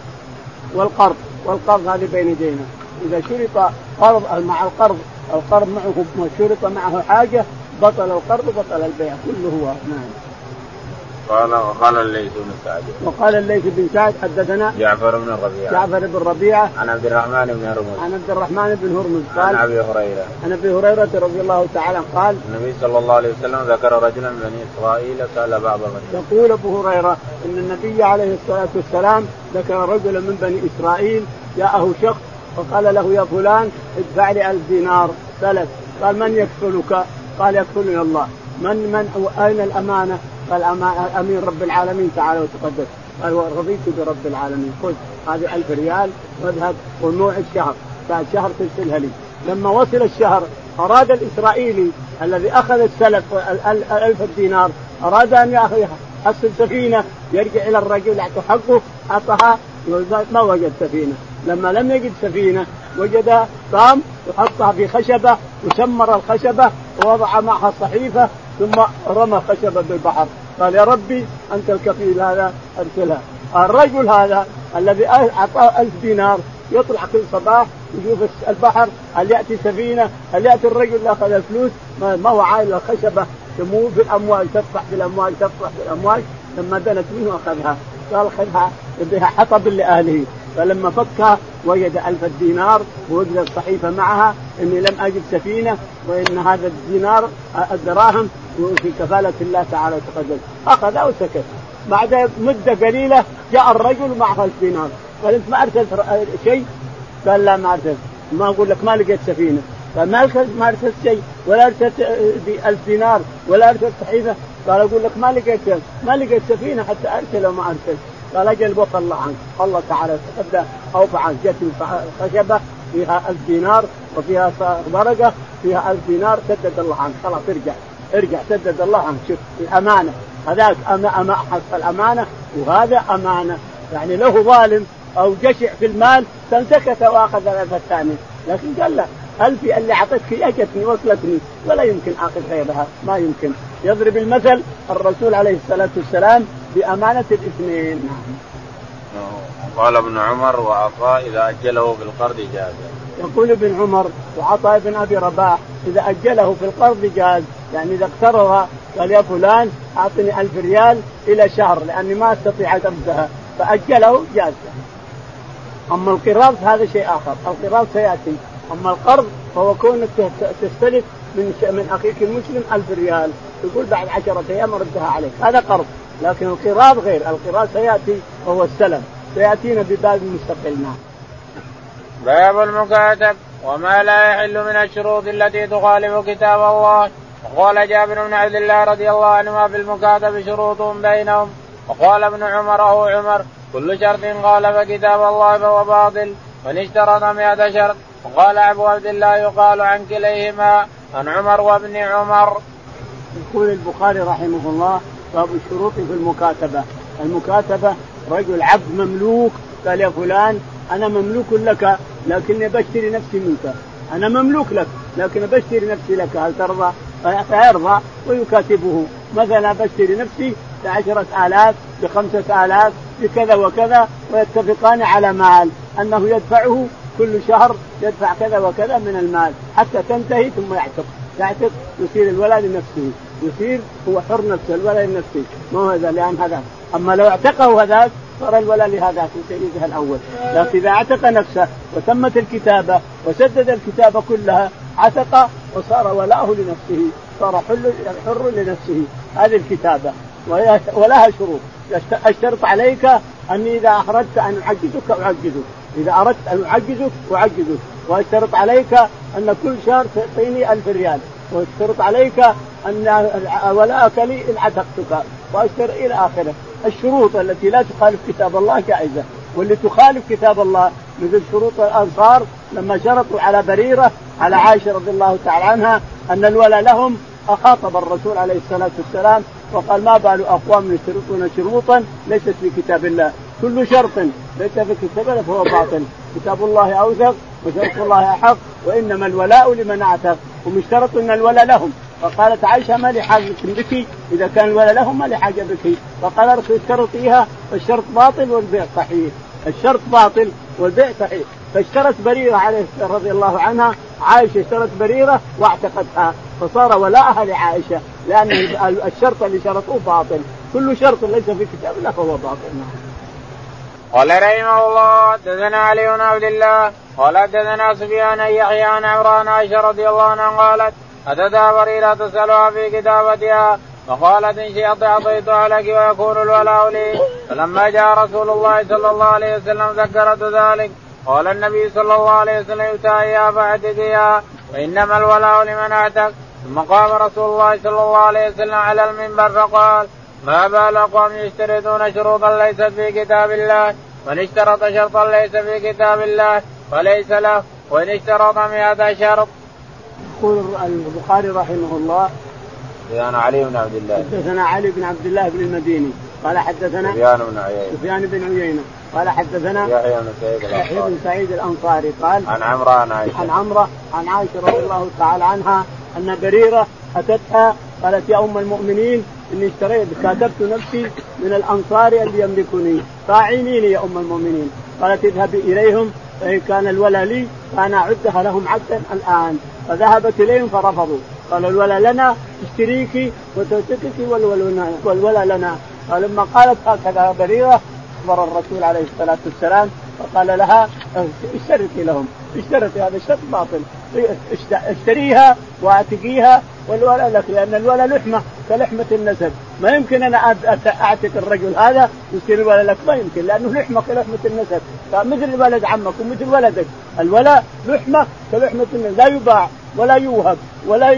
والقرض. والقرض هذه بين يدينا. إذا شرط قرض مع القرض القرض معه شرط معه حاجة بطل القرض وبطل البيع كله هو نعم قال وقال الليث بن سعد. وقال الليث بن سعد حدثنا جعفر بن الربيعه جعفر بن ربيعة. عن عبد الرحمن بن هرمز. عن عبد الرحمن بن هرمز قال عن أبي هريرة. عن أبي هريرة رضي الله تعالى قال النبي صلى الله عليه وسلم ذكر رجلا من بني إسرائيل سأل بعض بني يقول أبو هريرة إن النبي عليه الصلاة والسلام ذكر رجلا من بني إسرائيل جاءه شخص فقال له يا فلان ادفع لي ألف دينار سلف. قال من يكفلك؟ قال يكفلني الله. من من أين الأمانة؟ قال امين رب العالمين تعالى وتقدس. قال رضيت برب العالمين. خذ هذه ألف ريال واذهب والموعد شهر بعد شهر ترسلها لي. لما وصل الشهر أراد الإسرائيلي الذي أخذ السلف الألف دينار أراد أن يأخذ سفينة يرجع إلى الرجل يعطي حقه أعطاها ما وجد سفينة. لما لم يجد سفينة وجد قام وحطها في خشبة وشمر الخشبة ووضع معها صحيفة ثم رمى خشبة بالبحر. قال يا ربي أنت الكفيل هذا أرسلها. الرجل هذا الذي أعطاه ألف دينار يطلع كل صباح يشوف البحر هل يأتي سفينة؟ هل يأتي الرجل اللي أخذ الفلوس؟ ما هو عائل الخشبة؟ تموت في الأمواج تطفح في الأمواج تطفح في الأمواج لما دنت منه أخذها. قال خذها بها حطب لأهله. فلما فكها وجد ألف دينار ووجد الصحيفة معها إني لم أجد سفينة وإن هذا الدينار الدراهم في كفالة الله تعالى وتقدم. أخذ وسكت بعد مدة قليلة جاء الرجل معه دينار. قال أنت ما أرسلت شيء؟ قال لا ما أرسلت. ما أقول لك ما لقيت سفينة. قال ما أرسلت ما أرسلت شيء ولا أرسلت ألف دينار ولا أرسلت صحيفة. قال أقول لك ما لقيت ما لقيت سفينة حتى أرسل وما أرسلت. قال أجل وفى الله عنك الله تعالى تبدا أوفى عنك جت خشبه فيها ألف دينار وفيها ورقه فيها ألف دينار سدد الله عنك خلاص ارجع. ارجع سدد الله عنك شوف الأمانة. هذاك أما أما الأمانة وهذا أمانة. يعني له ظالم أو جشع في المال فانسكت وأخذ الألف الثاني لكن قال لا ألفي اللي أعطتك أجتني وصلتني ولا يمكن آخذ غيرها. ما يمكن. يضرب المثل الرسول عليه الصلاة والسلام بأمانة الاثنين. قال ابن عمر وعطاء إذا أجله في القرض جاز. يقول ابن عمر وعطاء بن أبي رباح إذا أجله في القرض جاز. يعني إذا اقترض قال يا فلان أعطني ألف ريال إلى شهر لأني ما أستطيع أن فأجله جاز. أما القراض هذا شيء آخر. القراض سيأتي. أما القرض فهو كونك تستلف من من أخيك المسلم ألف ريال. يقول بعد عشرة أيام أردها عليك. هذا قرض. لكن القراض غير. القراض سيأتي وهو السلم. سيأتينا بباب مستقل نعم باب المكاتب. وما لا يحل من الشروط التي تخالف كتاب الله. وقال جابر بن عبد الله رضي الله عنهما في المكاتب شروط بينهم. وقال ابن عمر أو عمر كل شرط خالف كتاب الله فهو باطل. وان اشترط مئة شرط. وقال أبو عبد الله يقال عن كليهما. عن عمر وابن عمر. يقول البخاري رحمه الله باب الشروط في المكاتبة، المكاتبة رجل عبد مملوك قال يا فلان أنا مملوك لك لكني بشتري نفسي منك. أنا مملوك لك لكن بشتري نفسي لك. هل ترضى؟ فيرضى ويكاتبه. مثلا بشتري نفسي بعشرة آلاف بخمسة آلاف بكذا وكذا ويتفقان على مال. أنه يدفعه كل شهر يدفع كذا وكذا من المال حتى تنتهي ثم يعتق. يعتق يصير الولد لنفسه. يصير هو حر نفسه الولد لنفسه. ما هو هذا؟ لأن هذا. أما لو اعتقه هذاك صار الولد لهذاك لسيدها الأول. لكن إذا اعتق نفسه وتمت الكتابة وسدد الكتابة كلها عتق وصار ولاؤه لنفسه. صار حر لنفسه. هذه الكتابة. ولها شروط. اشترط عليك أني إذا اردت أن أعجزك أعجزك. إذا أردت أن أعجزك أعجزك. وأشترط عليك أن كل شهر تعطيني ألف ريال. وأشترط عليك أن ولاءك لي إن عتقتك. وأشترط إلى آخره. الشروط التي لا تخالف كتاب الله جائزه واللي تخالف كتاب الله مثل شروط الأنصار لما شرطوا على بريرة على عائشة رضي الله تعالى عنها أن الولاء لهم أخاطب الرسول عليه الصلاة والسلام وقال ما بال أقوام يشترطون شروطا ليست في كتاب الله. كل شرط ليس في كتاب فهو باطل. كتاب الله أوثق وشرط الله أحق وإنما الولاء لمن أعتق. هم اشترطوا إن الولاء لهم. فقالت عائشة ما لي حاجة بك؟ إذا كان الولاء لهم ما لي حاجة بك. فقال اشترطيها فالشرط باطل والبيع صحيح. الشرط باطل والبيع صحيح. فاشترت بريرة عليه رضي الله عنها. عائشة اشترت بريرة واعتقتها فصار ولاءها لعائشة لأن الشرط اللي شرطوه باطل. كل شرط ليس في كتاب الله فهو باطل. قال رحمه الله حدثنا علي بن عبد الله قال حدثنا سفيان يحيى عن عمران عائشة رضي الله عنها قالت اتتها بريره تسالها في كتابتها فقالت إن شئت اعطيتها لك ويكون الولاء لي. فلما جاء رسول الله صلى الله عليه وسلم ذكرت ذلك. قال النبي صلى الله عليه وسلم يؤتى فاعتقيها وانما الولاء لمن اعتق ثم قام رسول الله صلى الله عليه وسلم على المنبر فقال ما بال اقوام يشترطون شروطا ليست في كتاب الله؟ من اشترط شرطا ليس في كتاب الله فليس له. وإن اشترط مئة شرط. يقول البخاري رحمه الله حدثنا علي بن عبد الله. حدثنا علي بن عبد الله بن المديني قال حدثنا سفيان بن عيينة. سفيان بن عيينة قال حدثنا يحيى بن سعيد يحيى بن سعيد الأنصاري قال عن عمرو عن عائشة. عن عمرة عن عائشة رضي الله تعالى عنها أن بريرة أتتها قالت يا أم المؤمنين إني اشتريت كاتبت نفسي من الأنصار اللي يملكني. فاعينيني يا أم المؤمنين. قالت اذهبي إليهم فإن كان الولى لي فأنا أعدها لهم عدا الآن. فذهبت إليهم فرفضوا. قالوا الولى لنا تشتريك وتوثقك والولى لنا. فلما قالت هكذا بريرة أخبر الرسول عليه الصلاة والسلام فقال لها اشتركي لهم. اشتركي هذا الشرط باطل. اشتريها واعتقيها والولاء لك لأن الولاء لحمة. كلحمة النسب. ما يمكن أنا أعتق الرجل هذا يصير الولاء لك ما يمكن لأنه لحمة كلحمة النسب. فمثل ولد عمك ومثل ولدك. الولاء لحمة كلحمة النسب. لا يباع ولا يوهب ولا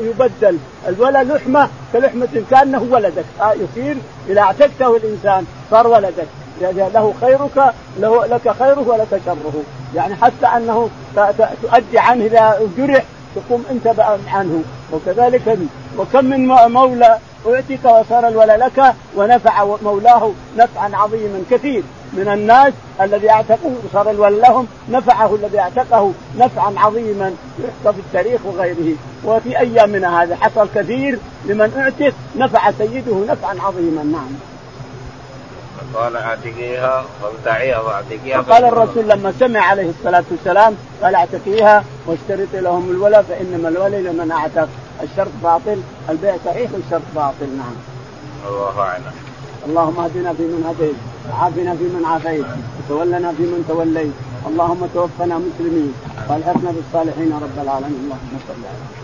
يبدل. الولاء لحمة كلحمة كأنه ولدك. آه يصير إذا اعتقته الإنسان صار ولدك. له خيرك له لك خيره ولك شره. يعني حتى أنه تؤدي عنه إذا جرح تقوم أنت عنه. وكذلك وكم من مولى اعتق وصار الولى لك ونفع مولاه نفعا عظيما كثير. من الناس الذي اعتقه صار الولى لهم نفعه الذي اعتقه نفعا عظيما يحكى في التاريخ وغيره. وفي أيامنا هذا حصل كثير لمن اعتق نفع سيده نفعا عظيما. نعم. قال اعتقيها وابتعيها واعتقيها فقال الرسول لما سمع عليه الصلاة والسلام قال اعتقيها واشترط لهم الولاء فإنما الولي لمن اعتق الشرط باطل البيع صحيح والشرط باطل نعم. الله أعلم. اللهم اهدنا فيمن هديت وعافنا فيمن عافيت وتولنا فيمن توليت اللهم توفنا مسلمين وألحقنا بالصالحين رب العالمين اللهم صل على